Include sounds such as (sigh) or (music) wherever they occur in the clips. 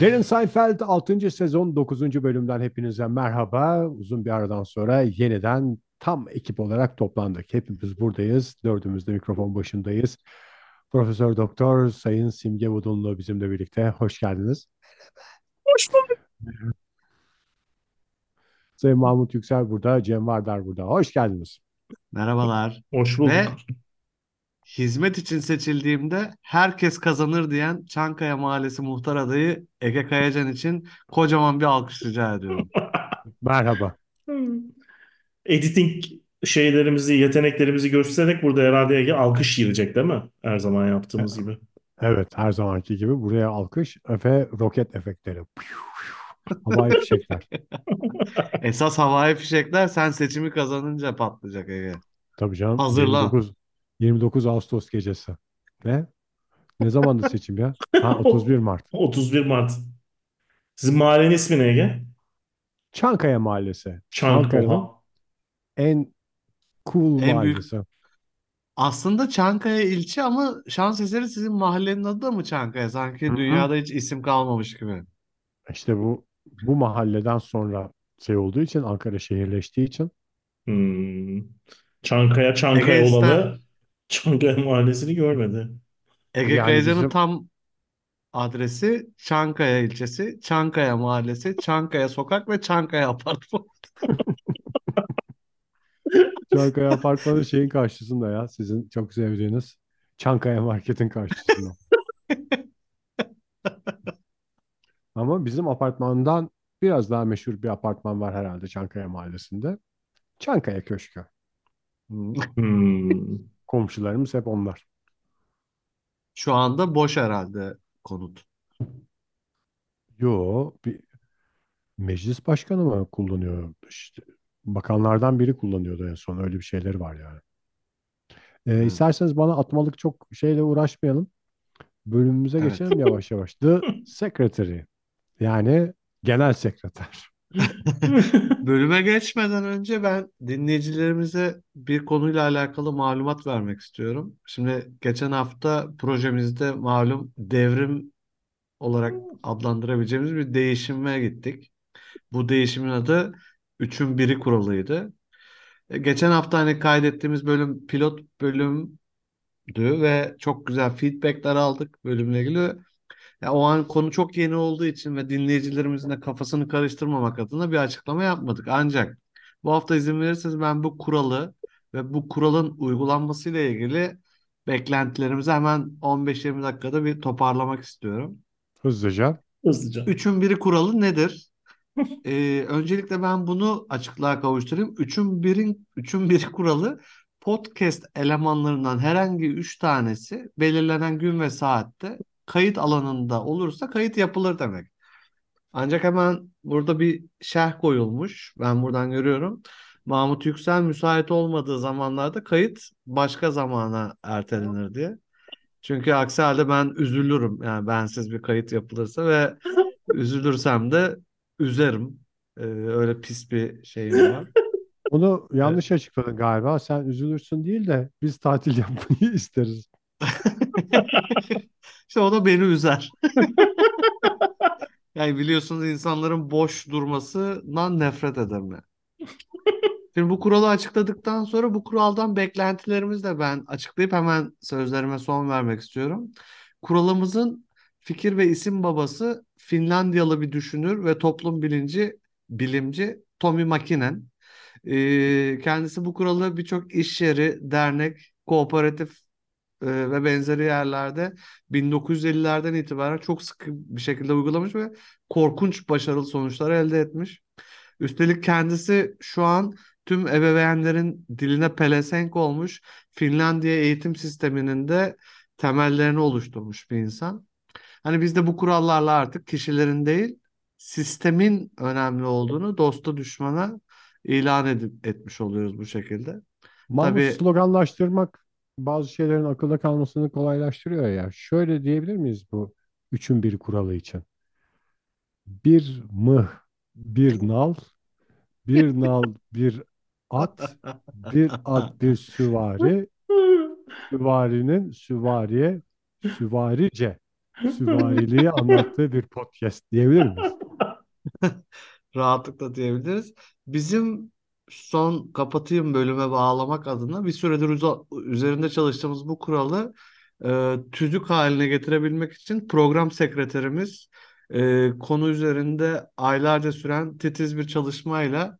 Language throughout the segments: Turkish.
Derin Seinfeld 6. sezon 9. bölümden hepinize merhaba. Uzun bir aradan sonra yeniden tam ekip olarak toplandık. Hepimiz buradayız. Dördümüz de mikrofon başındayız. Profesör Doktor Sayın Simge Budunlu bizimle birlikte. Hoş geldiniz. Hoş bulduk. Sayın Mahmut Yüksel burada, Cem Vardar burada. Hoş geldiniz. Merhabalar. Hoş bulduk. Ve hizmet için seçildiğimde herkes kazanır diyen Çankaya Mahallesi muhtar adayı Ege Kayacan için kocaman bir alkış rica ediyorum. (laughs) Merhaba. Editing şeylerimizi, yeteneklerimizi göstererek burada herhalde Ege alkış yiyecek değil mi? Her zaman yaptığımız gibi. Evet, her zamanki gibi buraya alkış ve roket efektleri. Havai fişekler. (laughs) Esas havai fişekler sen seçimi kazanınca patlayacak Ege. Tabii canım. Hazırlan. 29, 29 Ağustos gecesi. Ne? Ne zamandı seçim ya? Ha (laughs) 31 Mart. 31 Mart. Sizin mahallenin ismi ne Ege? Çankaya Mahallesi. Çank Ankara'nın Oha. en cool En büyük- mahallesi. Aslında Çankaya ilçe ama şans eseri sizin mahallenin adı da mı Çankaya? Sanki Hı hı. dünyada hiç isim kalmamış gibi. İşte bu bu mahalleden sonra şey olduğu için Ankara şehirleştiği için Hmm. Çankaya Çankaya Ege olalı (laughs) Çankaya mahallesini görmedi. Ege Yani Kayacan'ın bizim- tam adresi Çankaya ilçesi, Çankaya mahallesi, Çankaya sokak ve Çankaya apartman. (laughs) Çankaya Apartmanı şeyin karşısında ya. Sizin çok sevdiğiniz Çankaya Market'in karşısında. (laughs) Ama bizim apartmandan biraz daha meşhur bir apartman var herhalde Çankaya Mahallesi'nde. Çankaya Köşkü. Hmm. Komşularımız hep onlar. Şu anda boş herhalde konut. Yo, bir meclis başkanı mı kullanıyor? İşte bakanlardan biri kullanıyordu en son. Öyle bir şeyleri var yani. Ee, Hı. isterseniz bana atmalık çok şeyle uğraşmayalım. Bölümümüze Evet. geçelim yavaş yavaş. The (laughs) Secretary. Yani genel sekreter. (laughs) Bölüme geçmeden önce ben dinleyicilerimize bir konuyla alakalı malumat vermek istiyorum. Şimdi geçen hafta projemizde malum devrim olarak adlandırabileceğimiz bir değişime gittik. Bu değişimin adı üçün biri kuralıydı. E, Geçen hafta hani kaydettiğimiz bölüm pilot bölümdü ve çok güzel feedbackler aldık bölümle ilgili. Ya o an konu çok yeni olduğu için ve dinleyicilerimizin de kafasını karıştırmamak adına bir açıklama yapmadık. Ancak bu hafta izin verirseniz ben bu kuralı ve bu kuralın uygulanmasıyla ilgili beklentilerimizi hemen 15-20 dakikada bir toparlamak istiyorum. Hızlıca. Hızlıca. Üçün biri kuralı nedir? Ee, öncelikle ben bunu açıklığa kavuşturayım. Üçün birin, üçün biri kuralı podcast elemanlarından herhangi üç tanesi belirlenen gün ve saatte kayıt alanında olursa kayıt yapılır demek. Ancak hemen burada bir şerh koyulmuş. Ben buradan görüyorum. Mahmut Yüksel müsait olmadığı zamanlarda kayıt başka zamana ertelenir diye. Çünkü aksi halde ben üzülürüm. Yani bensiz bir kayıt yapılırsa ve (laughs) üzülürsem de üzerim. Ee, öyle pis bir şeyim var. Onu yanlış açıkladın galiba. Sen üzülürsün değil de biz tatil yapmayı isteriz. (laughs) İşte o da beni üzer. (laughs) Yani biliyorsunuz insanların boş durmasından nefret ederim ben. Şimdi bu kuralı açıkladıktan sonra bu kuraldan beklentilerimizi de ben açıklayıp hemen sözlerime son vermek istiyorum. Kuralımızın fikir ve isim babası Finlandiyalı bir düşünür ve toplum bilinci bilimci Tommy Makinen. Ee, kendisi bu kuralı birçok iş yeri, dernek, kooperatif e, ve benzeri yerlerde 1950'lerden itibaren çok sıkı bir şekilde uygulamış ve korkunç başarılı sonuçlar elde etmiş. Üstelik kendisi şu an tüm ebeveynlerin diline pelesenk olmuş Finlandiya eğitim sisteminin de temellerini oluşturmuş bir insan. Hani biz de bu kurallarla artık kişilerin değil sistemin önemli olduğunu dosta düşmana ilan edip, etmiş oluyoruz bu şekilde. Mahmut Tabii- sloganlaştırmak bazı şeylerin akılda kalmasını kolaylaştırıyor ya. Şöyle diyebilir miyiz bu üçün bir kuralı için? Bir mıh bir nal, bir nal bir at, bir at bir süvari, süvarinin süvariye, süvarice, süvariliği anlattığı bir podcast diyebilir miyiz? (laughs) Rahatlıkla diyebiliriz. Bizim son kapatayım bölüme bağlamak adına. Bir süredir uza- üzerinde çalıştığımız bu kuralı e, tüzük haline getirebilmek için program sekreterimiz e, konu üzerinde aylarca süren titiz bir çalışmayla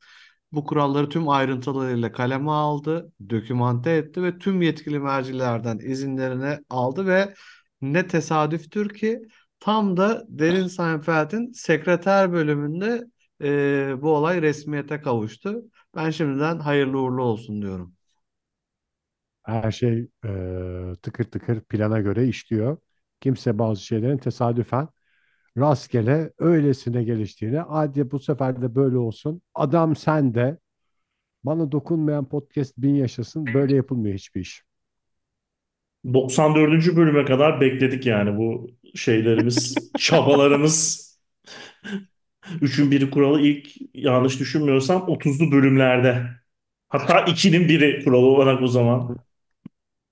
bu kuralları tüm ayrıntılarıyla kaleme aldı, dokümante etti ve tüm yetkili mercilerden izinlerini aldı ve ne tesadüftür ki tam da Derin Seinfeld'in sekreter bölümünde e, bu olay resmiyete kavuştu. Ben şimdiden hayırlı uğurlu olsun diyorum. Her şey e, tıkır tıkır plana göre işliyor. Kimse bazı şeylerin tesadüfen rastgele öylesine geliştiğini, hadi bu sefer de böyle olsun. Adam sen de bana dokunmayan podcast bin yaşasın. Böyle yapılmıyor hiçbir iş. 94. bölüme kadar bekledik yani bu şeylerimiz, (laughs) çabalarımız. Üçün biri kuralı ilk yanlış düşünmüyorsam 30'lu bölümlerde. Hatta 2'nin biri kuralı olarak o zaman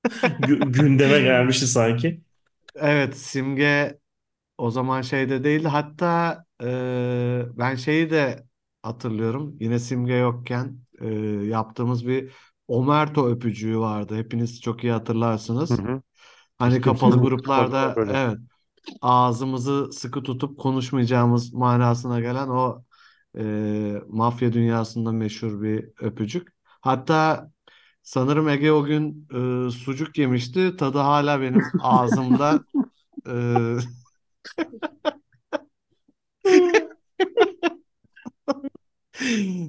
(laughs) gü- gündeme gelmişti sanki. Evet, Simge o zaman şeyde değildi. Hatta e, ben şeyi de hatırlıyorum. Yine Simge yokken e, yaptığımız bir Omerto öpücüğü vardı. Hepiniz çok iyi hatırlarsınız. hı. Hani kapalı gruplarda evet ağzımızı sıkı tutup konuşmayacağımız manasına gelen o e, mafya dünyasında meşhur bir öpücük. Hatta sanırım Ege o gün e, sucuk yemişti. Tadı hala benim ağzımda. E, (laughs)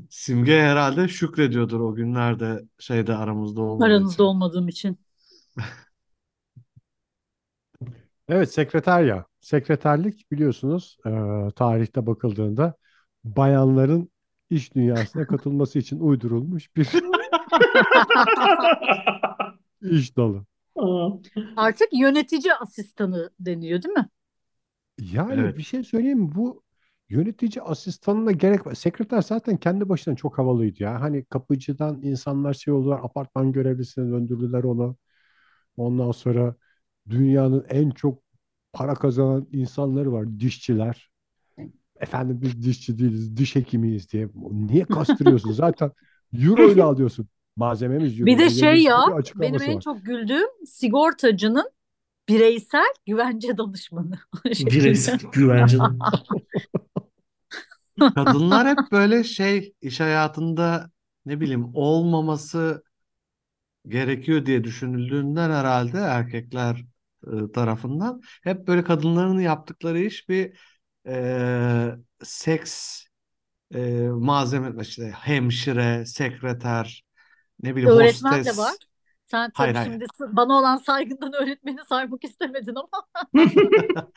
Simge herhalde şükrediyordur o günlerde şeyde aramızda olmadığı Aranızda için. olmadığım için. (laughs) Evet, sekreterya. Sekreterlik biliyorsunuz e, tarihte bakıldığında bayanların iş dünyasına katılması için uydurulmuş bir (laughs) iş dalı. Artık yönetici asistanı deniyor değil mi? Yani Evet. bir şey söyleyeyim mi? Bu yönetici asistanına gerek var. Sekreter zaten kendi başına çok havalıydı ya. Hani kapıcıdan insanlar şey oldular, apartman görevlisine döndürdüler onu. Ondan sonra dünyanın en çok para kazanan insanları var, dişçiler. Efendim biz dişçi değiliz, diş hekimiyiz diye. Niye kastırıyorsun? (laughs) Zaten euro ile alıyorsun. Malzememiz euro. Bir de şey ya benim en var. çok güldüğüm sigortacının bireysel güvence danışmanı. (laughs) Bireysel güvenceli. Kadınlar hep böyle şey iş hayatında ne bileyim olmaması gerekiyor diye düşünüldüğünden herhalde erkekler e, tarafından hep böyle kadınların yaptıkları iş bir e, seks e, malzeme işte hemşire, sekreter, ne bileyim Öğretmen de hostes. var. Sen Hayır tabii hayır. şimdi s- bana olan saygından (laughs) öğretmeni saymak istemedin ama. (laughs)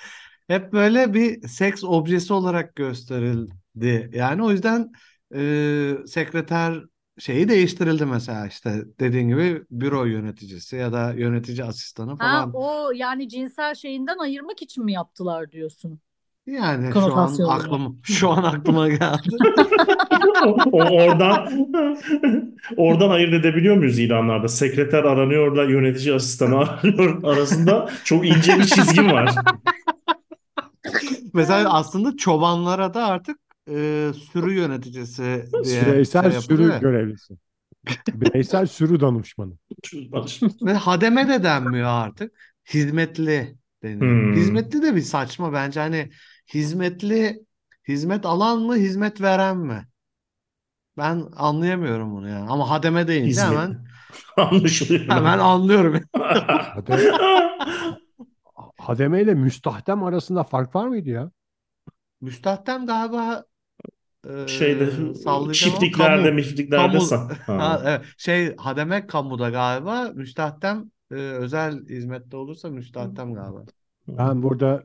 Hep böyle bir seks objesi olarak gösterildi. Yani o yüzden e, sekreter şeyi değiştirildi mesela işte dediğin gibi büro yöneticisi ya da yönetici asistanı Ha falan. o yani cinsel şeyinden ayırmak için mi yaptılar diyorsun? Yani şu an aklım şu an aklıma geldi. (laughs) O oradan oradan ayırt edebiliyor muyuz ilanlarda? Sekreter aranıyor da yönetici asistanı aranıyor arasında çok ince bir çizgi var. Mesela aslında çobanlara da artık e, sürü yöneticisi (laughs) diye Bireysel şey sürü yapılıyor. görevlisi. Bireysel sürü danışmanı. Ve hademe de denmiyor artık. Hizmetli deniyor. Hmm. Hizmetli de bir saçma bence. Hani hizmetli hizmet alan mı hizmet veren mi? Ben anlayamıyorum bunu yani. Ama hademe deyince Hizmet. hemen (laughs) Anlaşılıyor. hemen anlıyorum. Hade, (laughs) hademe ile müstahdem arasında fark var mıydı ya? Müstahdem galiba e, Şeyde sallayacağım ama çiftliklerde, kamu. mifliklerde Kamu. sa- (laughs) Ha, Ha. evet. Şey hademe kamuda galiba. Müstahdem e, özel hizmette olursa müstahdem galiba. Ben burada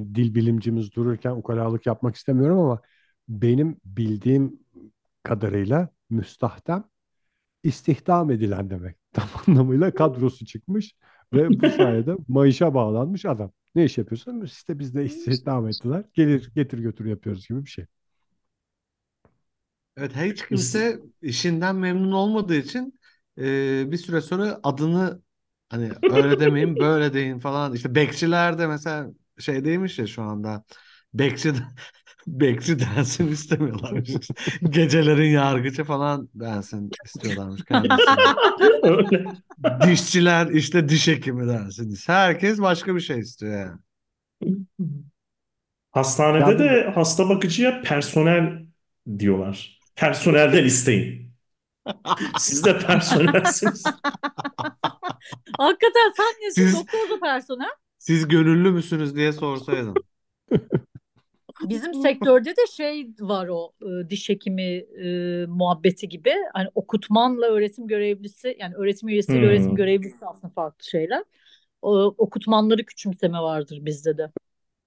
e, dil bilimcimiz dururken ukalalık yapmak istemiyorum ama benim bildiğim kadarıyla müstahdem istihdam edilen demek. (laughs) Tam anlamıyla kadrosu çıkmış ve bu (laughs) sayede maaşa bağlanmış adam. Ne iş yapıyorsun? İşte biz de istihdam ettiler. Gelir getir götür yapıyoruz gibi bir şey. Evet hiç kimse işinden memnun olmadığı için e, bir süre sonra adını hani öyle demeyin (laughs) böyle deyin falan. İşte bekçiler de mesela şey değilmiş ya şu anda. Bekçi (laughs) bekçi densin istemiyorlarmış. (laughs) Gecelerin yargıcı falan densin istiyorlarmış. Öyle. Dişçiler işte diş hekimi densin. Herkes başka bir şey istiyor yani. Hastanede Ya bu- de hasta bakıcıya personel diyorlar. Personelden isteyin. Siz de personelsiniz. (laughs) Hakikaten sen nesin? Siz- Doktor da personel. Siz gönüllü müsünüz diye sorsaydım. Bizim sektörde de şey var o e, diş hekimi e, muhabbeti gibi. Hani okutmanla öğretim görevlisi yani öğretim üyesiyle Hmm. öğretim görevlisi aslında farklı şeyler. O, okutmanları küçümseme vardır bizde de.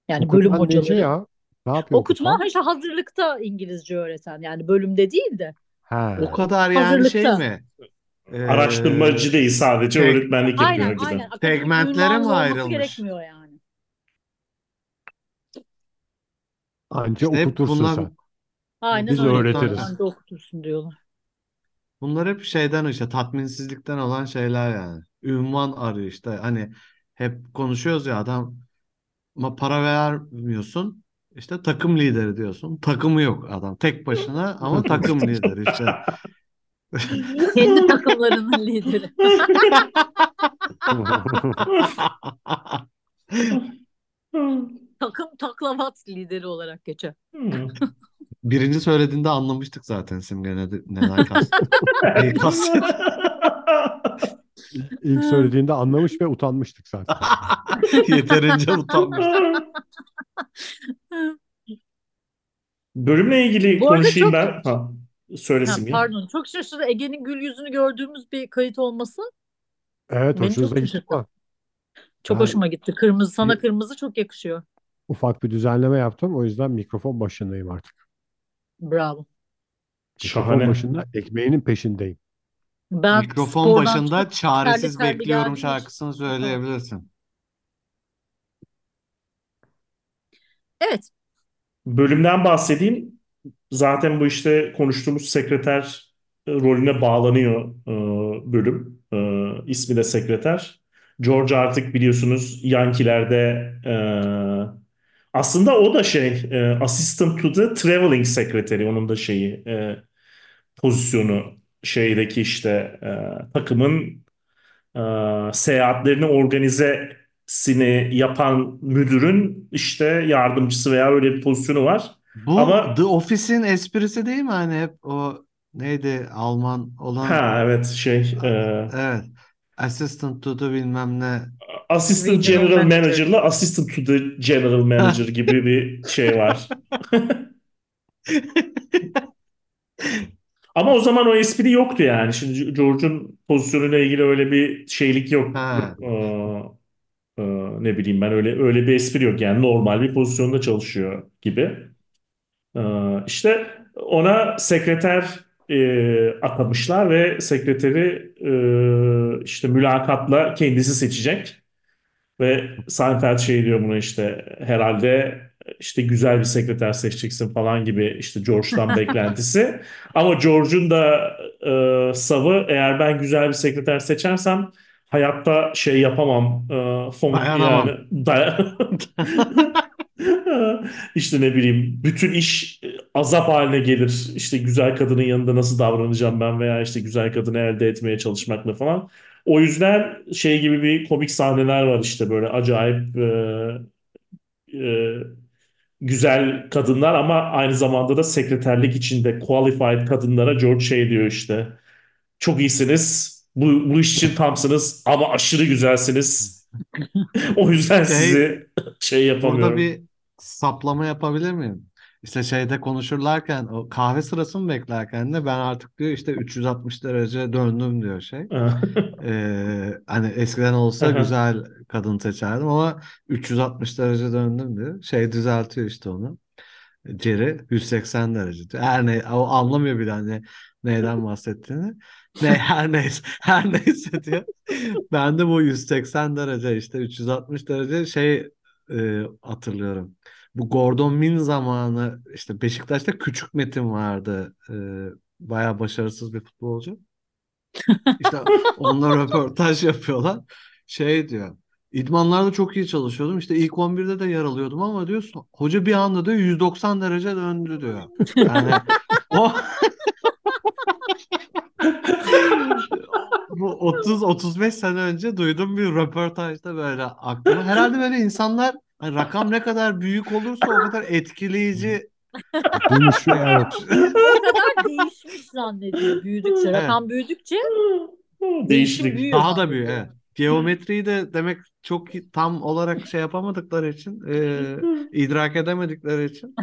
Yani bölüm Okutman neci hocaları. ya? Ne yapıyor Okutman okutman? işte hazırlıkta İngilizce öğreten yani bölümde değil de. Ha. O kadar yani Hazırlıkta. şey mi? Ee, Araştırmacı değil sadece tek- öğretmenlik yapıyor Aynen önceden. aynen. Akademik Segmentlere ünvanı mi olması ayrılmış? gerekmiyor yani. Anca İşte hep okutursun bunlar- sen. Aynen Biz öyle. öğretiriz. Sen de okutursun diyorlar. Bunlar hep şeyden işte tatminsizlikten olan şeyler yani. Ünvan arıyor işte. Hani hep konuşuyoruz ya adam ama para vermiyorsun. İşte takım lideri diyorsun. Takımı yok adam. Tek başına ama takım lideri işte. (laughs) Kendi takımlarının lideri. (laughs) Takım taklavat lideri olarak geçer. Birinci söylediğinde anlamıştık zaten Simge ne, neden kast. (laughs) Neyi kastet. İlk söylediğinde anlamış ve utanmıştık zaten. Yeterince utanmış. Bölümle ilgili Bu arada konuşayım çok- ben. Ha, Ha, söylesin ya. pardon. Çok şaşırdı. Ege'nin gül yüzünü gördüğümüz bir kayıt olması Evet Beni hoşunuza çok gitti şaşırttı. mi? çok Ben- hoşuma gitti. Kırmızı sana Bir- kırmızı çok yakışıyor. Ufak bir düzenleme yaptım. O yüzden mikrofon başındayım artık. Bravo. Mikrofon Şahane. başında ekmeğinin peşindeyim. Ben Mikrofon spordan başında çok çaresiz terli bekliyorum geldiğim için- şarkısını söyleyebilirsin. Evet. Bölümden bahsedeyim. Zaten bu işte konuştuğumuz sekreter e, rolüne bağlanıyor e, bölüm. E, ismi de sekreter. George artık biliyorsunuz Yankee'lerde e, aslında o da şey assistant to the traveling secretary onun da şeyi pozisyonu şeydeki işte takımın seyahatlerini organizesini yapan müdürün işte yardımcısı veya öyle bir pozisyonu var. Bu Ama- The Office'in esprisi değil mi? Hani hep o neydi Alman olan Ha evet şey e, evet assistant to the bilmem ne assistant general manager. manager'la assistant to the general manager (laughs) gibi bir şey var. (laughs) Ama o zaman o espri yoktu yani. Şimdi George'un pozisyonuyla ilgili öyle bir şeylik yok. Ha. Ee, e, ne bileyim ben öyle öyle bir espri yok. Yani normal bir pozisyonda çalışıyor gibi. Ee, işte ona sekreter e, atamışlar ve sekreteri e, işte mülakatla kendisi seçecek. Ve Seinfeld şey diyor buna işte herhalde işte güzel bir sekreter seçeceksin falan gibi işte George'dan (laughs) beklentisi. Ama George'un da e, savı eğer ben güzel bir sekreter seçersem hayatta şey yapamam. E, fon, Dayanamam. yani day- (laughs) işte ne bileyim bütün iş azap haline gelir. İşte güzel kadının yanında nasıl davranacağım ben veya işte güzel kadını elde etmeye çalışmakla falan. O yüzden şey gibi bir komik sahneler var işte böyle acayip e, e, güzel kadınlar ama aynı zamanda da sekreterlik içinde qualified kadınlara George şey diyor işte çok iyisiniz bu, bu iş için tamsınız ama aşırı güzelsiniz. (laughs) o yüzden Şey, sizi şey Burada yapamıyorum. bir saplama yapabilir miyim? İşte şeyde konuşurlarken o kahve sırasını beklerken de ben artık diyor işte 360 derece döndüm diyor şey. (laughs) Ee, hani eskiden olsa güzel kadın seçerdim ama 360 derece döndüm diyor. Şey düzeltiyor işte onu. Jerry 180 derece diyor. Her ne o anlamıyor bile hani neyden bahsettiğini. Ne her neyse her neyse diyor. Ben de bu 180 derece işte 360 derece şey e, hatırlıyorum. bu Gordon Min zamanı işte Beşiktaş'ta Küçük Metin vardı. Ee, bayağı başarısız bir futbolcu. İşte onlar röportaj yapıyorlar. Şey diyor. İdmanlarda çok iyi çalışıyordum. İşte ilk 11'de de yer alıyordum ama diyor hoca bir anda diyor 190 derece döndü diyor. Yani o (laughs) (laughs) bu 30-35 sene önce duyduğum bir röportajda böyle aklıma. Herhalde böyle insanlar hani rakam ne kadar büyük olursa o kadar etkileyici (laughs) Dönüşü evet. (laughs) O kadar değişmiş zannediyor büyüdükçe. Evet. Rakam büyüdükçe değişim büyüyor daha da büyük. Evet. Geometriyi de demek çok tam olarak şey yapamadıkları için e, idrak edemedikleri için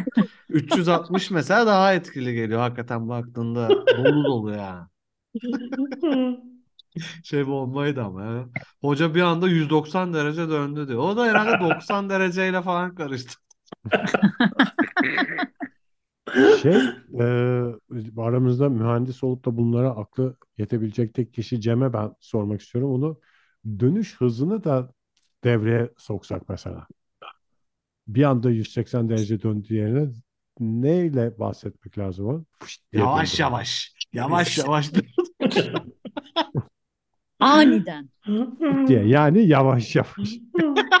360 mesela daha etkili geliyor hakikaten baktığında dolu dolu ya. (laughs) Şey bombaydı ama ya. Hoca bir anda 190 derece döndü diyor. O da herhalde 90 dereceyle falan karıştı. (laughs) Şey, e, aramızda mühendis olup da bunlara aklı yetebilecek tek kişi Cem'e ben sormak istiyorum. Onu dönüş hızını da devreye soksak mesela. Bir anda 180 derece döndüğü yerine neyle bahsetmek lazım o? Fışt diye Yavaş döndü. yavaş. Yavaş yavaş. (laughs) (laughs) Aniden. diye. Yani yavaş yavaş. (laughs)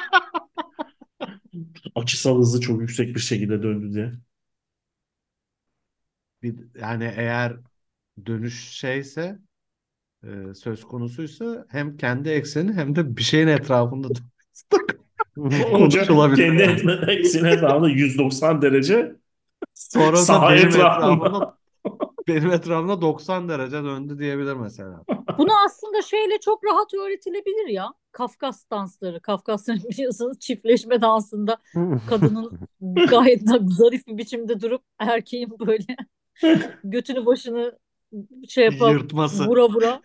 Açısal hızı çok yüksek bir şekilde döndü diye. Bir, yani eğer dönüş şeyse e, söz konusuysa hem kendi ekseni hem de bir şeyin etrafında Hoca (laughs) konuşulabilir. kendi ekseni etrafında 190 derece Sonra da Saha benim etrafında. etrafımda benim etrafımda 90 derece döndü diyebilir mesela. (laughs) Bunu aslında şeyle çok rahat öğretilebilir ya. Kafkas dansları. Kafkasların (laughs) biliyorsunuz çiftleşme dansında kadının (laughs) gayet de zarif bir biçimde durup erkeğin böyle götünü başını şey yapıp Yırtması. vura vura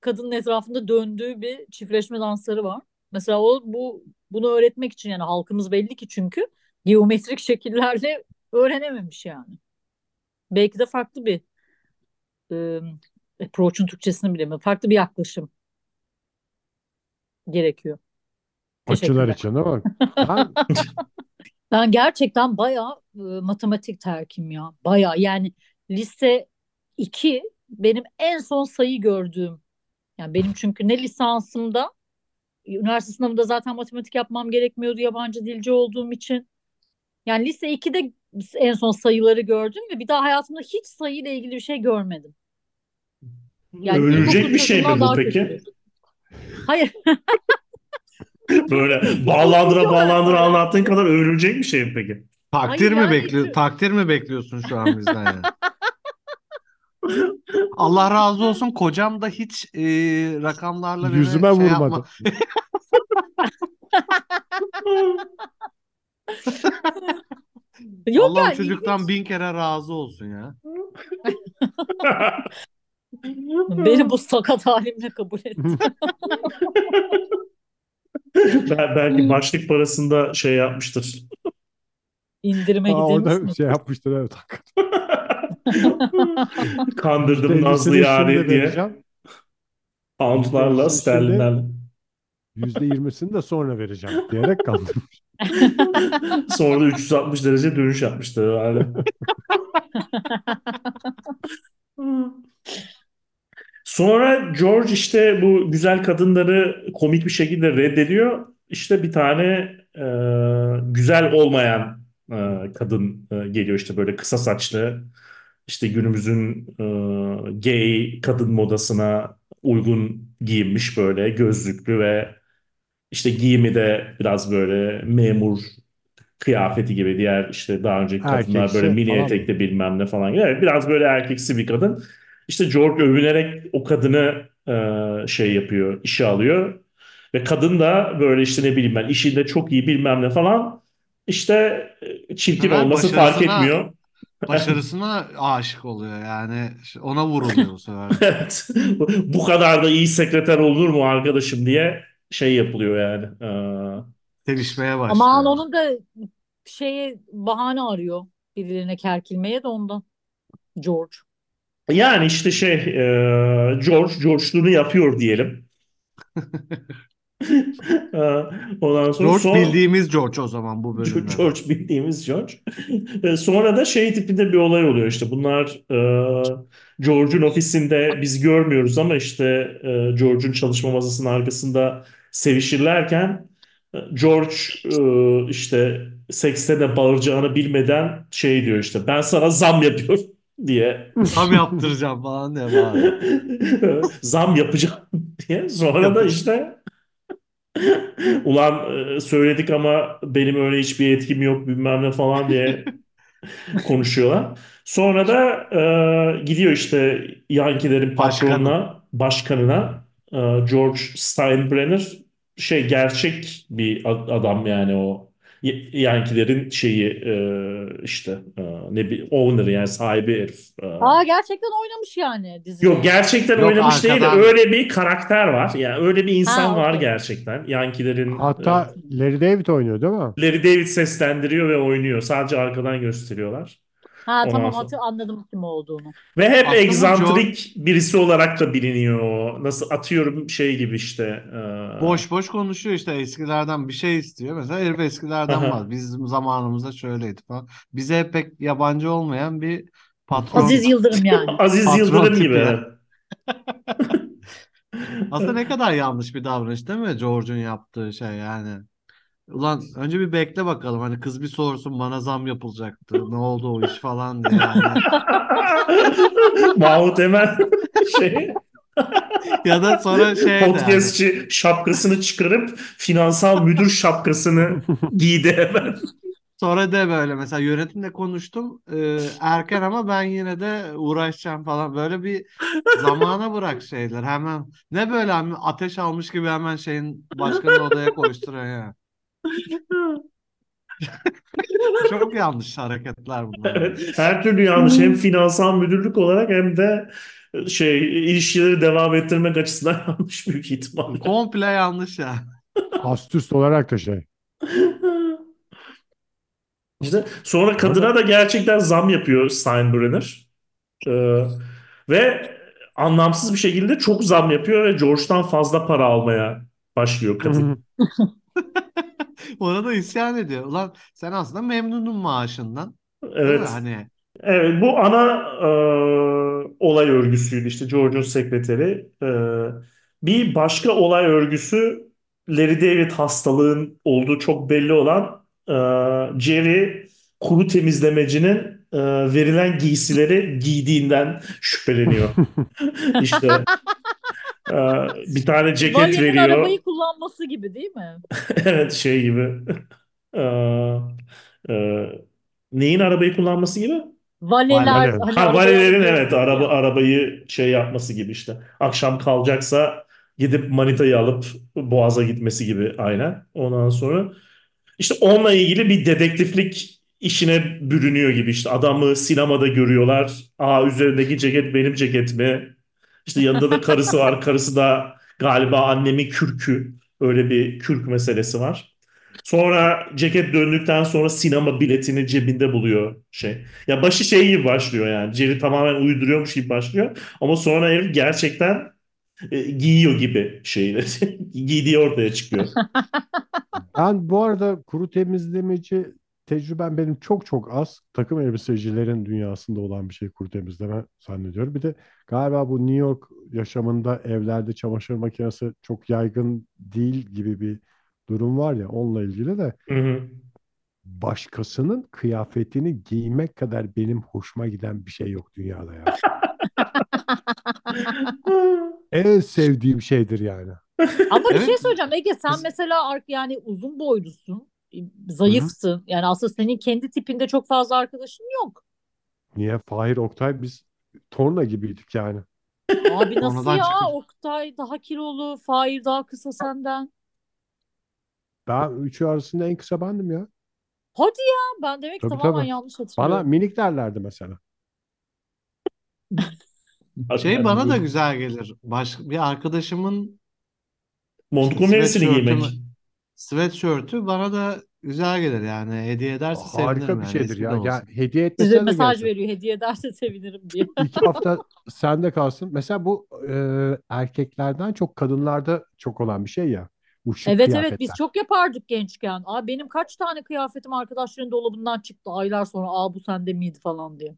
kadının etrafında döndüğü bir çiftleşme dansları var. Mesela o bu bunu öğretmek için yani halkımız belli ki çünkü geometrik şekillerle öğrenememiş yani. Belki de farklı bir e, approach'un Türkçesini bilemiyorum. Farklı bir yaklaşım gerekiyor. Teşekkürler. için değil mi? (laughs) Ben Ben gerçekten bayağı e, matematik terkim ya. Bayağı yani lise 2 benim en son sayı gördüğüm. Yani benim çünkü ne lisansımda üniversite sınavında zaten matematik yapmam gerekmiyordu yabancı dilci olduğum için. Yani lise 2'de en son sayıları gördüm ve bir daha hayatımda hiç sayıyla ilgili bir şey görmedim. Yani ilkokul bir şey mi bu peki? kötü. Hayır. (laughs) Böyle bağlandıra bağlandıra anlattığın kadar övülecek bir şey mi peki? Takdir Hayır mi yani bekliyor? şu- Takdir mi bekliyorsun şu an bizden yani? (laughs) Allah razı olsun kocam da hiç e, rakamlarla yüzüme şey vurmadı. yapma. (laughs) Yok Allah'ım yani çocuktan ilginç. bin kere razı olsun ya. (laughs) Beni bu sakat halimle kabul etti. (laughs) Bel- Belki başlık parasında şey yapmıştır. İndirime Aa, gidilmiş orada mi? şey yapmıştır evet. Kandırdım %50'sini Nazlı şimdi yani diye. vereceğim. Poundlarla, %50'sini sterlinlerle. %20'sini de sonra vereceğim diyerek kandırmış. (laughs) Sonra da 360 derece dönüş yapmıştır herhalde. Sonra George işte bu güzel kadınları komik bir şekilde reddediyor. İşte bir tane e, güzel olmayan e, kadın e, geliyor işte böyle kısa saçlı işte günümüzün e, gay kadın modasına uygun giyinmiş böyle gözlüklü ve işte giyimi de biraz böyle memur kıyafeti gibi diğer işte daha önceki kadınlar Erkeksi böyle mini falan mı? etekli bilmem ne falan gibi. Evet, biraz böyle erkeksi bir kadın. İşte George övünerek o kadını e, şey yapıyor, işe alıyor. Ve kadın da böyle işte ne bileyim ben işinde çok iyi bilmem ne falan. İşte e, çirkin Evet, olması fark başarısına- etmiyor. Başarısına (laughs) aşık oluyor yani. Ona vuruluyor bu sefer. (laughs) Evet. Bu kadar da iyi sekreter olur mu arkadaşım diye şey yapılıyor yani. Ee, Sevişmeye başlıyor. Aman onun da şeye bahane arıyor birilerine kerkilmeye de ondan. George. Yani işte şey e, George George'luğunu yapıyor diyelim. Ee, (laughs) Ondan sonra George son- bildiğimiz George o zaman bu bölümde. George bildiğimiz George. E, Sonra da şey tipinde bir olay oluyor işte. Bunlar e, George'un ofisinde biz görmüyoruz ama işte e, George'un çalışma masasının arkasında sevişirlerken e, George e, işte sekste de bağıracağını bilmeden şey diyor işte ben sana zam yapıyorum (laughs) diye Tam yaptıracağım falan diye bağırıyor. (laughs) zam yapacağım (laughs) diye. Sonra da işte ulan e, söyledik ama benim öyle hiçbir etkim yok bilmem ne falan diye konuşuyorlar. Sonra da e, gidiyor işte Yankee'lerin Başkanı. patronuna, başkanına e, George Steinbrenner şey gerçek bir ad- adam yani o Y- Yankee'lerin şeyi e, işte e, ne bir owner yani sahibi herif. E, Aa gerçekten oynamış yani dizide. Yok gerçekten Yok, oynamış değil de arkadan. öyle bir karakter var. Yani öyle bir insan Ha, var okey. gerçekten. Yankee'lerin Hatta Larry David oynuyor değil mi? e, Larry David seslendiriyor ve oynuyor. Sadece arkadan gösteriyorlar. Ha Ondan tamam sonra- hatır anladım kim olduğunu. Ve hep Aslında egzantrik birisi olarak da biliniyor o. Nasıl atıyorum şey gibi işte. e, Boş boş konuşuyor işte eskilerden bir şey istiyor. Mesela herif eskilerden Aha. var. Bizim zamanımızda şöyleydi falan. Bize pek yabancı olmayan bir patron. Aziz Yıldırım yani. (laughs) Aziz Patron Yıldırım tipi gibi. (laughs) Aslında ne kadar yanlış bir davranış değil mi George'un yaptığı şey yani. Ulan önce bir bekle bakalım. Hani kız bir sorsun bana zam yapılacaktı. Ne oldu o iş falan diye. (laughs) Yani. Mahmut hemen (laughs) şey Ya da sonra şey podcastçi şapkasını çıkarıp finansal müdür şapkasını giydi hemen. sonra de böyle. Mesela yönetimle konuştum. E, erken ama ben yine de uğraşacağım falan. Böyle bir zamana bırak şeyler. Hemen. Ne böyle ateş almış gibi hemen şeyin başkanı odaya koşturuyor ya. (laughs) Çok yanlış hareketler bunlar. Evet, her türlü yanlış hem finansal müdürlük olarak hem de şey ilişkileri devam ettirmek açısından (laughs) yanlış büyük ihtimalle. Komple yanlış ya. Ast üst olarak da şey. (laughs) İşte sonra kadına da gerçekten zam yapıyor Steinbrenner. Ee, ve anlamsız bir şekilde çok zam yapıyor ve George'dan fazla para almaya başlıyor kadın. (laughs) Ona da isyan ediyor. Ulan sen aslında memnunun maaşından. Evet. Hani Evet, bu ana e, olay örgüsüydü işte George'un sekreteri. E, bir başka olay örgüsü Larry David hastalığın olduğu çok belli olan e, Jerry kuru temizlemecinin e, verilen giysileri giydiğinden şüpheleniyor. (laughs) İşte bir tane ceket Vali'nin veriyor. arabayı kullanması gibi değil mi? (laughs) Evet şey gibi. E, e, neyin arabayı kullanması gibi? Valeler Vale. hani Ha, valelerin evet araba arabayı şey yapması gibi işte. Akşam kalacaksa gidip manitayı alıp Boğaz'a gitmesi gibi aynen. Ondan sonra işte onunla ilgili bir dedektiflik işine bürünüyor gibi işte. Adamı sinemada görüyorlar. Aa üzerindeki ceket benim ceket mi? İşte yanında da karısı var. Karısı da galiba annemin kürkü. Öyle bir kürk meselesi var. Sonra ceket döndükten sonra sinema biletini cebinde buluyor şey. Ya başı şey gibi başlıyor yani. Jerry tamamen uyduruyormuş gibi başlıyor. Ama sonra herif gerçekten e, giyiyor gibi şeyleri. (laughs) Giydiği ortaya çıkıyor. Ben bu arada kuru temizlemeci tecrübem benim çok çok az. Takım elbisecilerin dünyasında olan bir şey kuru temizleme zannediyorum. Bir de galiba bu New York yaşamında evlerde çamaşır makinesi çok yaygın değil gibi bir durum var ya onunla ilgili de Hı hı. başkasının kıyafetini giymek kadar benim hoşuma giden bir şey yok dünyada ya. (laughs) En sevdiğim şeydir yani. Ama bir Evet. şey söyleyeceğim Ege sen mesela yani uzun boylusun. Zayıfsın. Yani aslında senin kendi tipinde çok fazla arkadaşın yok. Niye? Fahir Oktay biz torna gibiydik yani. Abi nasıl ya? çıkıyor. Oktay daha kilolu, Fahir daha kısa senden. Ben üçü arasında en kısa bendim ya. Hadi ya ben demek ki Tabii, tamamen tabii. yanlış Bana hatırlıyorum. minik derlerdi mesela. (laughs) şey bana da güzel gelir. Baş, bir arkadaşımın Montgomery'sini Sweatshirt'ü giymek. Sweatshirt'ü bana da güzel gelir yani. Hediye ederse sevinirim Harika bir yani. şeydir ya. Ya hediye Size etmesine de mesaj yok. veriyor hediye ederse (laughs) sevinirim diye. (laughs) İki hafta sende kalsın. Mesela bu e, erkeklerden çok kadınlarda çok olan bir şey ya. Bu şık Evet evet biz kıyafetler. çok yapardık gençken. Aa, benim kaç tane kıyafetim arkadaşların dolabından çıktı aylar sonra. Aa bu sende miydi falan diye.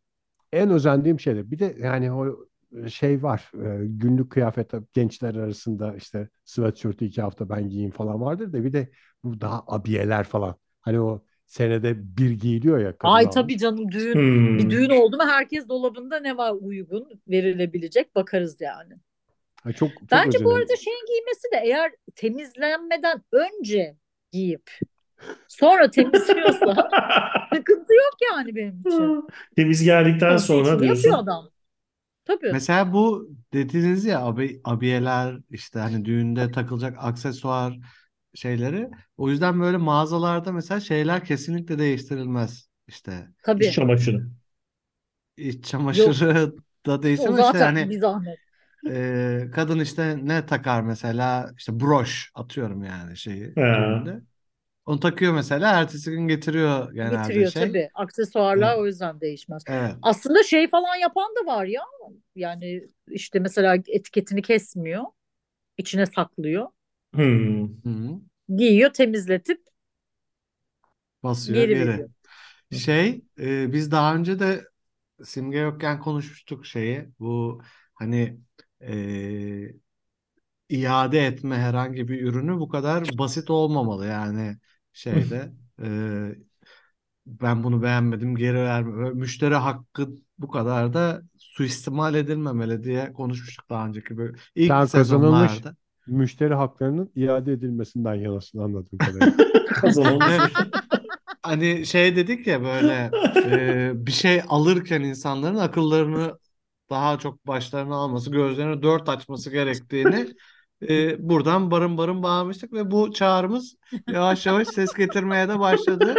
En özendiğim şeyler. Bir de yani o şey var. e, günlük kıyafet gençler arasında işte sweatshirt'ü iki hafta ben giyeyim falan vardır da bir de bu daha abiyeler falan. Hani o senede bir giyiliyor ya kadın Ay almış. tabii canım düğün. Hmm. Bir düğün oldu mu herkes dolabında ne var uygun verilebilecek bakarız yani. Ha, çok çok Bence bu özenirim. arada şeyin giymesi de eğer temizlenmeden önce giyip sonra temizliyorsa (laughs) sıkıntı yok yani benim için. Temiz geldikten Onun sonra diyorsun. yapıyor adam. Tabii. Mesela bu dediğiniz ya abi, abiyeler işte hani düğünde takılacak aksesuar şeyleri. O yüzden böyle mağazalarda mesela şeyler kesinlikle değiştirilmez. İşte İç Tabii. çamaşırı. iç çamaşırı (laughs) da O değiştirmez. İşte zaten hani bir zahmet. e, kadın işte ne takar mesela işte broş atıyorum yani şeyi Ha. düğünde. Onu takıyor mesela ertesi gün getiriyor genelde Getiriyor şey. tabii. Aksesuarlar Evet. o yüzden değişmez. Evet. Aslında şey falan yapan da var ya. Yani işte mesela etiketini kesmiyor. içine saklıyor. Hmm. Giyiyor, temizletip Basıyor geri geri. veriyor. Şey, e, biz daha önce de Simge yokken konuşmuştuk şeyi. Bu hani e, iade etme herhangi bir ürünü bu kadar basit olmamalı yani şeyde. (laughs) e, ben bunu beğenmedim geri verme. Müşteri hakkı bu kadar da suistimal edilmemeli diye konuşmuştuk daha önceki böyle ilk Sen kazanılmış sezonlarda. müşteri haklarının iade edilmesinden yanasın anladığım kadarıyla. (laughs) Kazanılmış. Hani şey dedik ya böyle e, bir şey alırken insanların akıllarını daha çok başlarına alması, gözlerini dört açması gerektiğini e, buradan barın barın bağlamıştık ve bu çağrımız yavaş yavaş ses getirmeye de başladı.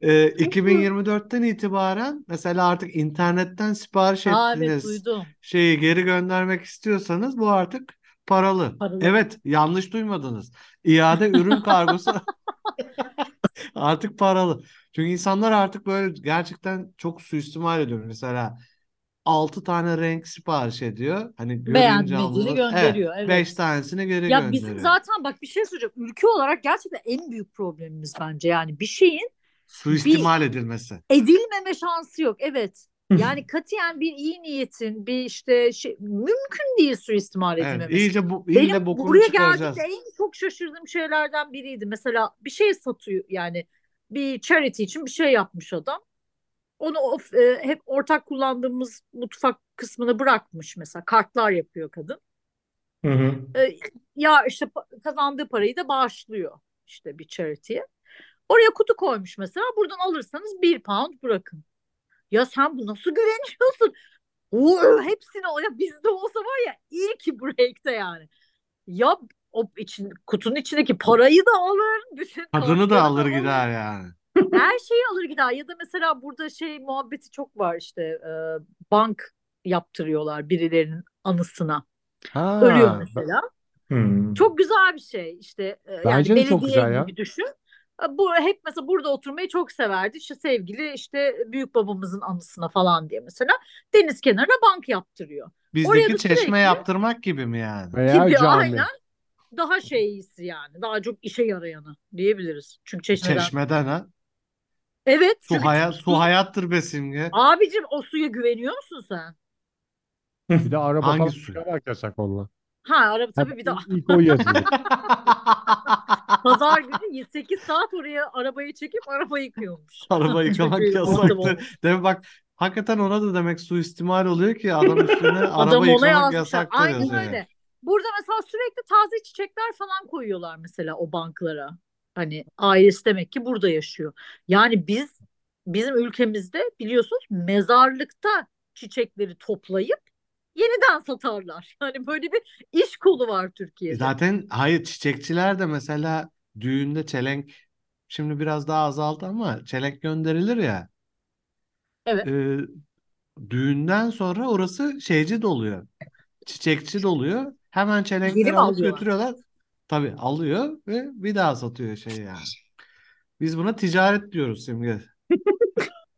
E, 2024'ten itibaren mesela artık internetten sipariş Aa evet ettiğiniz duydum. şeyi geri göndermek istiyorsanız bu artık paralı. Paralı. Evet, yanlış duymadınız. İade ürün kargosu (laughs) artık paralı. Çünkü insanlar artık böyle gerçekten çok suistimal ediyor. Mesela 6 tane renk sipariş ediyor. Hani görünce anladınız. gönderiyor. Evet, Evet. 5 tanesini geri Ya bizim gönderiyor. zaten bak bir şey söyleyeceğim. Ülke olarak gerçekten en büyük problemimiz bence. Yani bir şeyin Suistimal edilmesi. edilmeme şansı yok. Evet. Yani katiyen bir iyi niyetin bir işte şey mümkün değil suistimal Evet, edilmemesi. iyice bu Benim ille bokunu buraya geldiğimde en çok şaşırdığım şeylerden biriydi. Mesela bir şey satıyor yani bir charity için bir şey yapmış adam. Onu of, e, hep ortak kullandığımız mutfak kısmını bırakmış mesela. Kartlar yapıyor kadın. Hı hı. E, ya işte kazandığı parayı da bağışlıyor işte bir charity'ye. Oraya kutu koymuş mesela. Buradan alırsanız bir pound bırakın. Ya sen bu nasıl güveniyorsun? O hepsini o ya bizde olsa var ya ilk break'te yani. Ya o için kutunun içindeki parayı da alır, bütün Tadını da kartları alır gider yani. Her şeyi alır gider. Ya da mesela burada şey muhabbeti çok var işte e, bank yaptırıyorlar birilerinin anısına. Ha, Ölüyor mesela. Hmm. Çok güzel bir şey işte e, yani Bence de çok güzel ya. gibi düşün. E, Bu hep mesela burada oturmayı çok severdi. İşte sevgili işte büyük babamızın anısına falan diye mesela deniz kenarına bank yaptırıyor. Oraya Bizdeki da çeşme sürekli- yaptırmak gibi mi yani? Veya Gibi cami. aynen daha şeyisi yani daha çok işe yarayanı diyebiliriz. Çünkü çeşmeden. Çeşmeden ha. Evet Su, çünkü hayat, su hayattır be Simge. abicim o suya güveniyor musun sen? Bir de araba Hangi falan su? çıkarmak yasak onunla. Ha araba tabii bir de ilk o yazıyor. (laughs) pazar günü 8 saat oraya arabayı çekip araba yıkıyormuş. Araba yıkamak Çünkü ortam yasaktır. olmuş. Değil mi? Bak hakikaten ona da demek suistimal oluyor ki adam üstüne (laughs) araba Adam ona yıkamak yazmışlar. yasaktır Aynen yazıyor. öyle. Burada mesela sürekli taze çiçekler falan koyuyorlar mesela o banklara. Hani ailesi demek ki burada yaşıyor. Yani biz bizim ülkemizde biliyorsunuz mezarlıkta çiçekleri toplayıp yeniden satarlar. Yani (laughs) böyle bir iş kolu var Türkiye'de. Zaten hayır çiçekçiler de mesela düğünde çelenk şimdi biraz daha azaldı ama çelenk gönderilir ya. Evet. Ee, düğünden sonra orası şeyci doluyor. Çiçekçi doluyor. Hemen çelenkleri alıp alıyorlar? götürüyorlar. Tabii alıyor ve bir daha satıyor şey yani. Biz buna ticaret diyoruz Simge.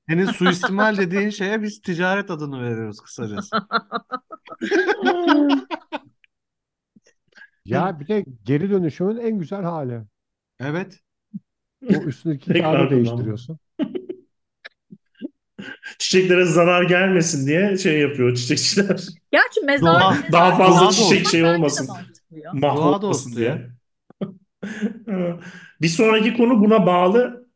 Senin suistimal dediğin şeye biz ticaret adını veriyoruz kısacası. (laughs) Ya bir de geri dönüşümün en güzel hali. Evet. O üstündeki Tekrar kağıdı kullanma. değiştiriyorsun. (laughs) Çiçeklere zarar gelmesin diye şey yapıyor çiçekçiler. Gerçi mezar, Doğa- mezar- Daha fazla Doğa da çiçek olsun. şey olmasın. Ya. Doğa diye. (laughs) Bir sonraki konu buna bağlı.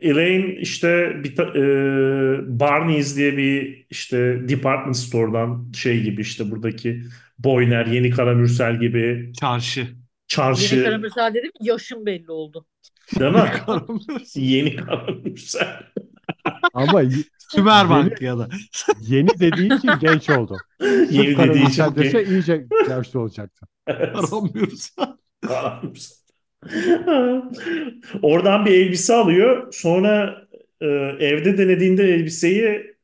Elaine işte bir ta- e, Barney's diye bir işte department store'dan şey gibi işte buradaki Boyner, Yeni Karamürsel gibi Çarşı. Yeni çarşı karamürsel dedim yaşım belli oldu. değil mi? (laughs) Yeni Karamürsel. Ama Sümerbank ya da. (laughs) yeni dediği için genç oldu. Yeni dediği için dese iyice yaşlı olacaktı. Evet. Karamürsel. (laughs) Karamürsel. Oradan bir elbise alıyor. Sonra e, evde denediğinde elbiseyi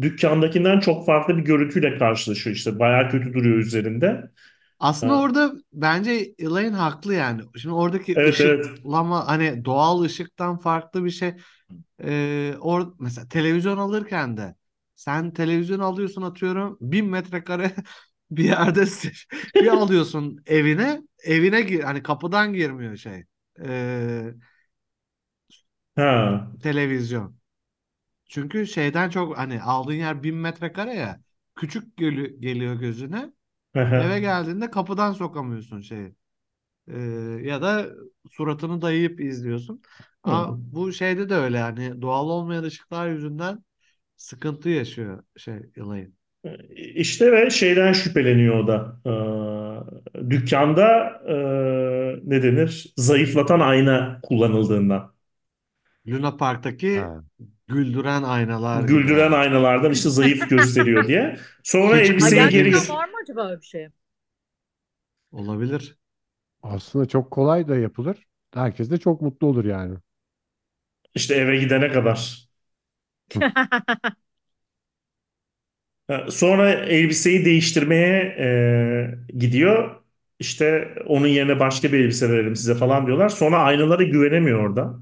dükkandakinden çok farklı bir görüntüyle karşılaşıyor işte. Bayağı kötü duruyor üzerinde. Aslında Ha. orada bence Elaine haklı yani. Şimdi oradaki Evet, evet. ışıklama hani doğal ışıktan farklı bir şey. Ee, or mesela televizyon alırken de sen televizyon alıyorsun atıyorum bin metrekare (laughs) bir yerde (laughs) bir alıyorsun evine evine gir hani kapıdan girmiyor şey ee, Ha. televizyon. Çünkü şeyden çok hani aldığın yer bin metrekare ya küçük gel- geliyor gözüne. Eve geldiğinde kapıdan sokamıyorsun şeyi. Ya da suratını dayayıp izliyorsun. Ama Hı. bu şeyde de öyle yani doğal olmayan ışıklar yüzünden sıkıntı yaşıyor şey Elaine. İşte ve şeyden şüpheleniyor o da. Ee, dükkanda e, ne denir? Zayıflatan ayna kullanıldığından. Luna Park'taki Ha. güldüren aynalar gibi Güldüren yani. aynalardan işte zayıf gösteriyor diye. Sonra Hiç Ha, elbiseyi geri var mı acaba öyle bir şey? Olabilir. Aslında çok kolay da yapılır. Herkes de çok mutlu olur yani. İşte eve gidene kadar. (laughs) Ha, Sonra elbiseyi değiştirmeye e, gidiyor. İşte onun yerine başka bir elbise verelim size falan diyorlar. Sonra aynalara güvenemiyor orada.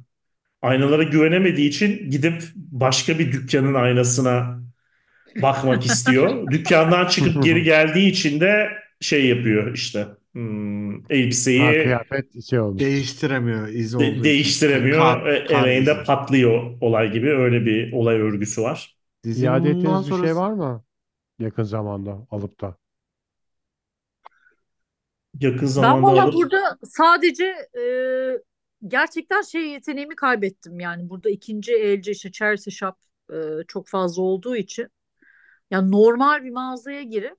Aynalara güvenemediği için gidip başka bir dükkanın aynasına bakmak istiyor. (laughs) Dükkandan çıkıp geri (laughs) geldiği için de şey yapıyor işte. Hmm, Ha, elbiseyi kıyafet şey olmuş. Değiştiremiyor iz de- olduğu için. değiştiremiyor. Kar- kar Eleğinde izi. patlıyor olay gibi. Öyle bir olay örgüsü var. İade bundan ettiğiniz bir şey sonrası- var mı? Yakın zamanda alıp da. Yakın Ben zamanda valla alıp burada sadece e, gerçekten şey yeteneğimi kaybettim yani burada ikinci elci işte charity shop e, çok fazla olduğu için yani normal bir mağazaya girip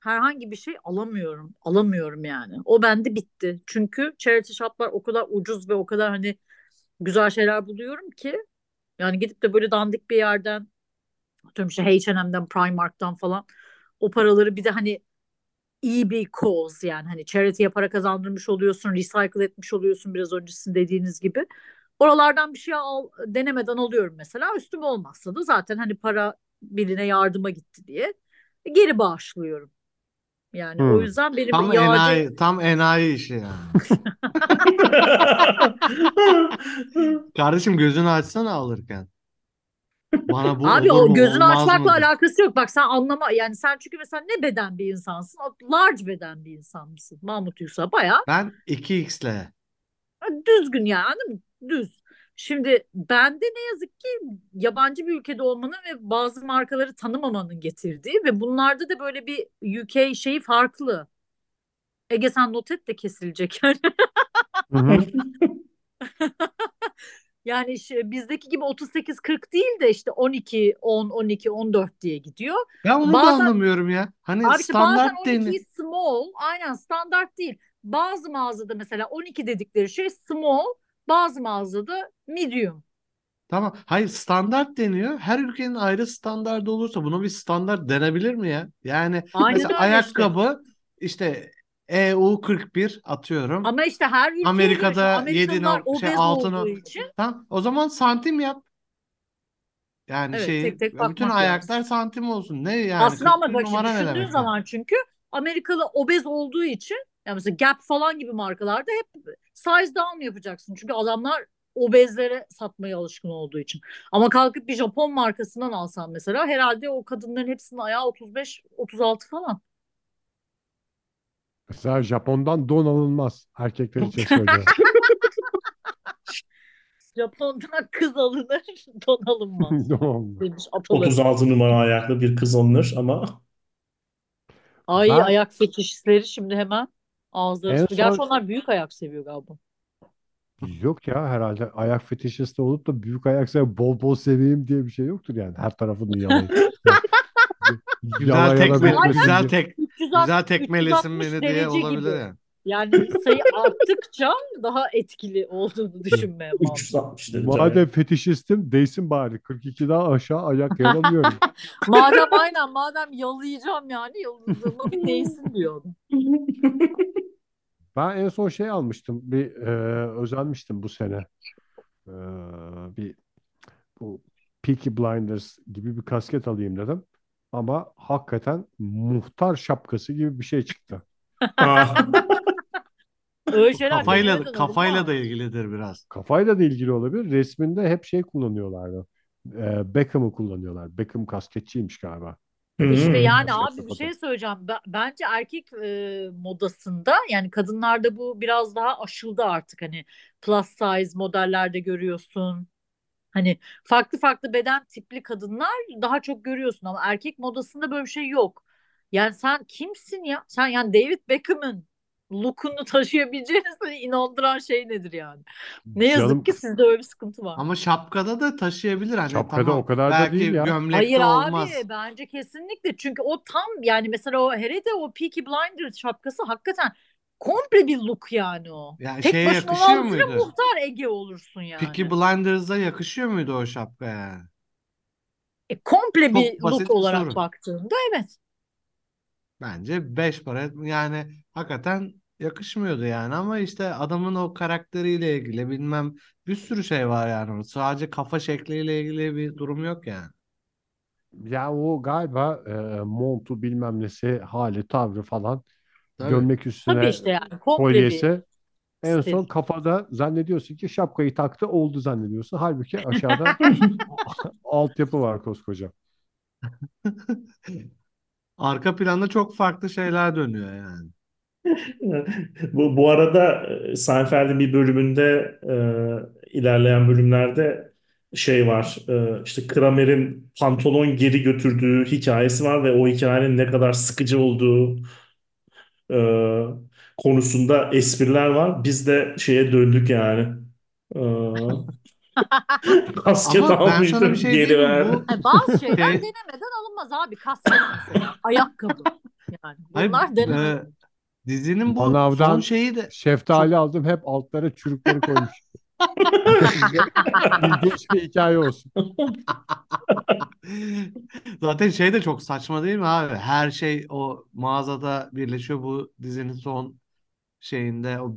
herhangi bir şey alamıyorum alamıyorum yani o bende bitti çünkü charity shoplar o kadar ucuz ve o kadar hani güzel şeyler buluyorum ki yani gidip de böyle dandik bir yerden atıyorum işte H&M'den Primark'tan falan o paraları bir de hani iyi bir cause yani hani charity'ye para kazandırmış oluyorsun, recycle etmiş oluyorsun biraz öncesinde dediğiniz gibi. Oralardan bir şey al, denemeden alıyorum mesela. Üstüme olmazsa da zaten hani para birine yardıma gitti diye geri bağışlıyorum. Yani o Hmm. yüzden benim Tam iade enayi, tam enayi işi yani. (laughs) Kardeşim gözünü açsana alırken. Bana bu Abi o mu, gözünü açmakla mı? alakası yok. Bak sen anlama yani sen çünkü mesela ne beden bir insansın? O Large beden bir insan mısın? Mahmut Yüksel bayağı Ben 2x'le. düzgün yani anladın mı? Düz. Şimdi bende ne yazık ki yabancı bir ülkede olmanın ve bazı markaları tanımamanın getirdiği ve bunlarda da böyle bir UK şeyi farklı. Ege sen not et de kesilecek yani. (laughs) Hı hı. (laughs) Yani işte bizdeki gibi 38-40 değil de işte 12, 10, 12, 14 diye gidiyor. Ben onu da Bazen- anlamıyorum ya. Hani Abi işte bazen standart 12 deni. small, aynen standart değil. Bazı mağazada mesela 12 dedikleri şey small, bazı mağazada medium. Tamam. Hayır standart deniyor. Her ülkenin ayrı standardı olursa buna bir standart denebilir mi ya? Yani Aynen mesela öyle işte. ayakkabı işte EU 41 atıyorum. Ama işte her ülke Amerika'da nok- şey, altını- için Tamam. O zaman santim yap. Yani Evet, şeyi tek tek bütün ayaklar lazım. santim olsun. Ne yani? aslında ama 41 bak şimdi düşündüğün zaman çünkü Amerikalı obez olduğu için yani mesela Gap falan gibi markalarda hep size down yapacaksın. Çünkü adamlar obezlere satmaya alışkın olduğu için. Ama kalkıp bir Japon markasından alsan mesela herhalde o kadınların hepsinin ayağı 35 36 falan. Mesela Japon'dan don alınmaz. Erkekler için (laughs) söylüyorum. Japon'dan kız alınır, (laughs) don alınmaz (laughs) Don alınmaz. demiş ataları. 36 numara ayaklı bir kız alınır ama Ay Ben- ayak fetişistleri şimdi hemen ağızları En sıkı. Gerçi son- onlar büyük ayak seviyor galiba. Yok ya herhalde ayak fetişisti olup da büyük ayak sev bol bol seveyim diye bir şey yoktur yani. Her tarafını yalayıp. (laughs) Güzel Yala yala tekme, güzel tek, 360 güzel tekmelesin 360 beni diye derece olabilir gibi. yani. Yani sayı arttıkça daha etkili olduğunu düşünmeye bağlı. 360 derece. Madem fetişistim değsin bari. 42'den aşağı ayak (laughs) yalamıyorum. Madem aynen madem yalayacağım yani yaladığıma bir (laughs) değsin diyor. adam. Ben en son şey almıştım. Bir e, özenmiştim bu sene. E, bir bu Peaky Blinders gibi bir kasket alayım dedim. Ama hakikaten muhtar şapkası gibi bir şey çıktı. (laughs) Öyle şeyler Kafayla dönelim kafayla ama. da ilgilidir biraz. Kafayla da ilgili olabilir. Resminde hep şey kullanıyorlardı. E, Beckham'ı kullanıyorlar. Beckham kasketçiymiş galiba. İşte Hmm. yani abi bir şey söyleyeceğim. Ben- Bence erkek e, modasında yani kadınlarda bu biraz daha aşıldı artık. Hani plus size modellerde görüyorsun. Hani farklı farklı beden tipli kadınlar daha çok görüyorsun ama erkek modasında böyle bir şey yok. Yani sen kimsin ya? Sen yani David Beckham'ın look'unu taşıyabileceğini seni inandıran şey nedir yani? Ne yazık Canım, ki sizde öyle bir sıkıntı var. Ama şapkada da taşıyabilir hani Şapkada tamam. o kadar da Belki değil ya. gömlekte Hayır olmaz. abi bence kesinlikle çünkü o tam yani mesela o Herede o Peaky Blinders şapkası hakikaten komple bir look yani o. Ya Tek şeye başına yakışıyor olan muydu? muhtar Ege olursun yani. Peaky Blinders'a yakışıyor muydu o şapka yani? E, komple Çok bir basit look bir olarak soru. baktığında evet. Bence beş para et- yani hakikaten yakışmıyordu yani ama işte adamın o karakteriyle ilgili bilmem bir sürü şey var yani. Sadece kafa şekliyle ilgili bir durum yok yani. Ya o galiba e, montu bilmem nesi hali tavrı falan Tabii. gömlek üstüne Tabii işte yani komple bir kolyesi en stil. son kafada zannediyorsun ki şapkayı taktı oldu zannediyorsun. Halbuki aşağıda (laughs) (laughs) altyapı var koskoca. (laughs) Arka planda çok farklı şeyler dönüyor yani. (laughs) Bu, bu arada e, Seinfeld'in bir bölümünde e, ilerleyen bölümlerde şey var. E, işte Kramer'in pantolon geri götürdüğü hikayesi var ve o hikayenin ne kadar sıkıcı olduğu e, konusunda espriler var. Biz de şeye döndük yani. E, kasket Ama ben sana almıştım bir şey geri diyeyim mi? verdim. Bu Yani bazı (laughs) şeyler Şey- denemeden alınmaz abi. Kasket mesela. Ayakkabı. Yani Hayır, bunlar denemeden. e, dizinin bu Manavdan son şeyi de Şeftali aldım hep altlara çürükleri koymuş. (laughs) İlginç bir hikaye olsun. (laughs) Zaten şey de çok saçma değil mi abi? Her şey o mağazada birleşiyor bu dizinin son şeyinde o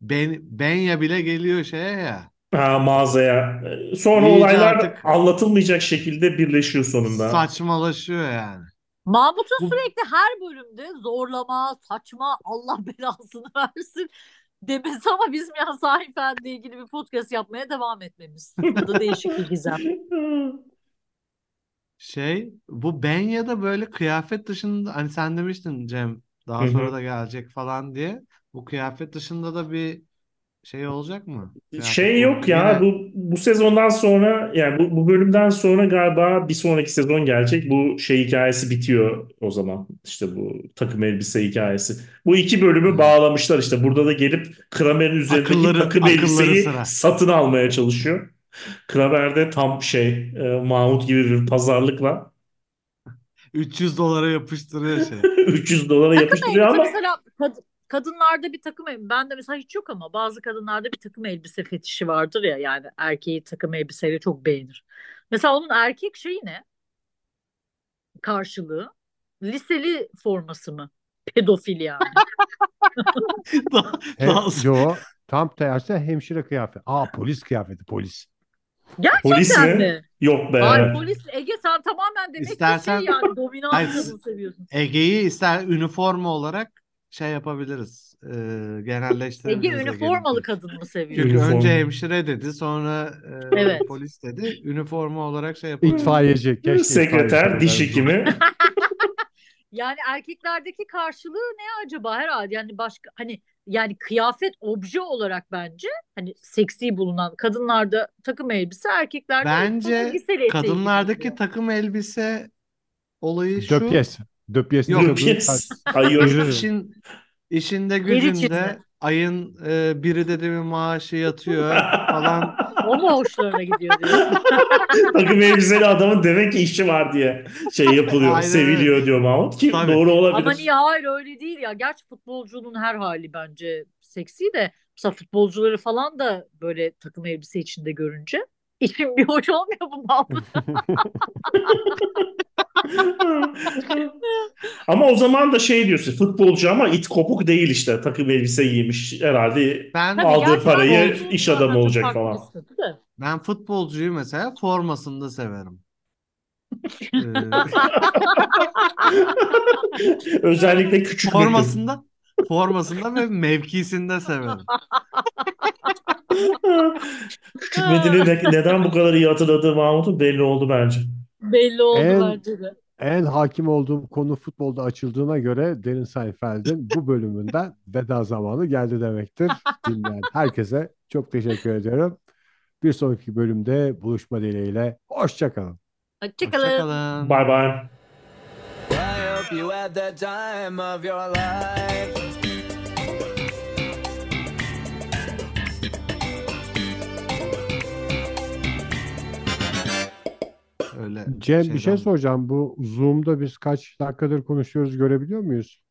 ben Benya bile geliyor şeye ya. Ha, mağazaya. Sonra İyice olaylar artık- anlatılmayacak şekilde birleşiyor sonunda. Saçmalaşıyor yani. Mahmut'un Bu- sürekli her bölümde zorlama, saçma, Allah belasını (laughs) versin demesi ama bizim ya Seinfeld'le ilgili bir podcast yapmaya devam etmemiz. Bu da değişik bir gizem. Şey bu Benya'da böyle kıyafet dışında hani sen demiştin Cem daha Hı hı. sonra da gelecek falan diye. Bu kıyafet dışında da bir şey olacak mı? Şey yok ya yine- bu bu sezondan sonra yani bu, bu bölümden sonra galiba bir sonraki sezon gelecek. Bu şey hikayesi bitiyor o zaman. İşte bu takım elbise hikayesi. Bu iki bölümü Hı. bağlamışlar işte. Burada da gelip Kramer'in üzerindeki Akılları- takım akılları elbiseyi sıra. satın almaya çalışıyor. Kramer de tam şey e, Mahmut gibi bir pazarlıkla 300 dolara yapıştırıyor şey. (laughs) 300 dolara Takım yapıştırıyor elbise ama mesela kad- kadınlarda bir takım elbise, bende mesela hiç yok ama bazı kadınlarda bir takım elbise fetişi vardır ya yani erkeği takım elbiseyle çok beğenir. Mesela onun erkek şeyi ne? Karşılığı liseli forması mı? Pedofil yani. (laughs) (laughs) Daha- daha- yo, tam tersi hemşire kıyafeti. Aa polis kıyafeti polis. polis Gerçekten mi? mi? Yok be. Ay polis Ege sen tamamen demek İstersen- ki şey yani dominant Hayır, kadın seviyorsun. Ege'yi ister üniforma olarak şey yapabiliriz. E, genelleştirebiliriz Ege üniformalı kadın mı seviyor? Çünkü Üniforma. önce hemşire dedi sonra e, Evet. polis dedi. Üniforma olarak şey yapabiliriz. İtfaiyeci. Keşke Sekreter, itfaiyeci diş hekimi. (laughs) Yani erkeklerdeki karşılığı ne acaba herhalde yani başka hani yani kıyafet obje olarak bence hani seksi bulunan kadınlarda takım elbise erkeklerde Bence eteği kadınlardaki takım elbise olayı şu. Döpyes. Döpyes. Ay yok. Yürü. İşin işinde gücünde ayın e, biri dedemin maaşı yatıyor falan. (laughs) O mu hoşlarına gidiyor diyorsun? (laughs) Takım elbiseli adamın demek ki işi var diye şey yapılıyor, Aynen seviliyor diyor Mahmut ki Tabii. doğru Ama olabilir. niye hayır öyle değil ya. Gerçi futbolcunun her hali bence seksi de mesela futbolcuları falan da böyle takım elbise içinde görünce (laughs) işin bir hoş olmuyor bu Mahmut. (laughs) Ama o zaman da şey diyorsun futbolcu ama it kopuk değil işte takım elbise giymiş herhalde Ben aldığı gerçi parayı iş adamı olacak falan. ben futbolcuyu mesela formasında severim. (laughs) Ee, (laughs) Özellikle küçük formasında formasında ve mevkisinde severim. Küçük Metin'i ne- neden bu kadar iyi hatırladığı Mahmut'un belli oldu bence. Belli oldu En- bence de. En hakim olduğum konu futbolda açıldığına göre Derin Seinfeld'in bu bölümünden (laughs) veda zamanı geldi demektir. Dinleyen herkese çok teşekkür ediyorum. Bir sonraki bölümde buluşma dileğiyle. Hoşçakalın. Hoşçakalın. Hoşçakalın. Bye bye. I hope you had the time of your life. Öyle Cem bir şey şeyden- soracağım. Bu Zoom'da biz kaç dakikadır konuşuyoruz görebiliyor muyuz?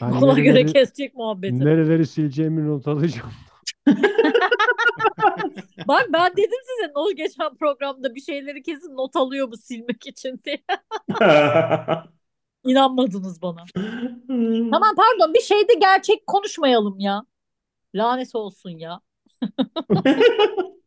Ben Ona göre nereleri, kesecek muhabbeti. nereleri sileceğimi not alacağım. (laughs) Bak ben dedim size o geçen programda bir şeyleri kesin not alıyor bu silmek için diye. (laughs) İnanmadınız bana. Tamam pardon bir şeyde gerçek konuşmayalım ya. Lanet olsun ya. (laughs)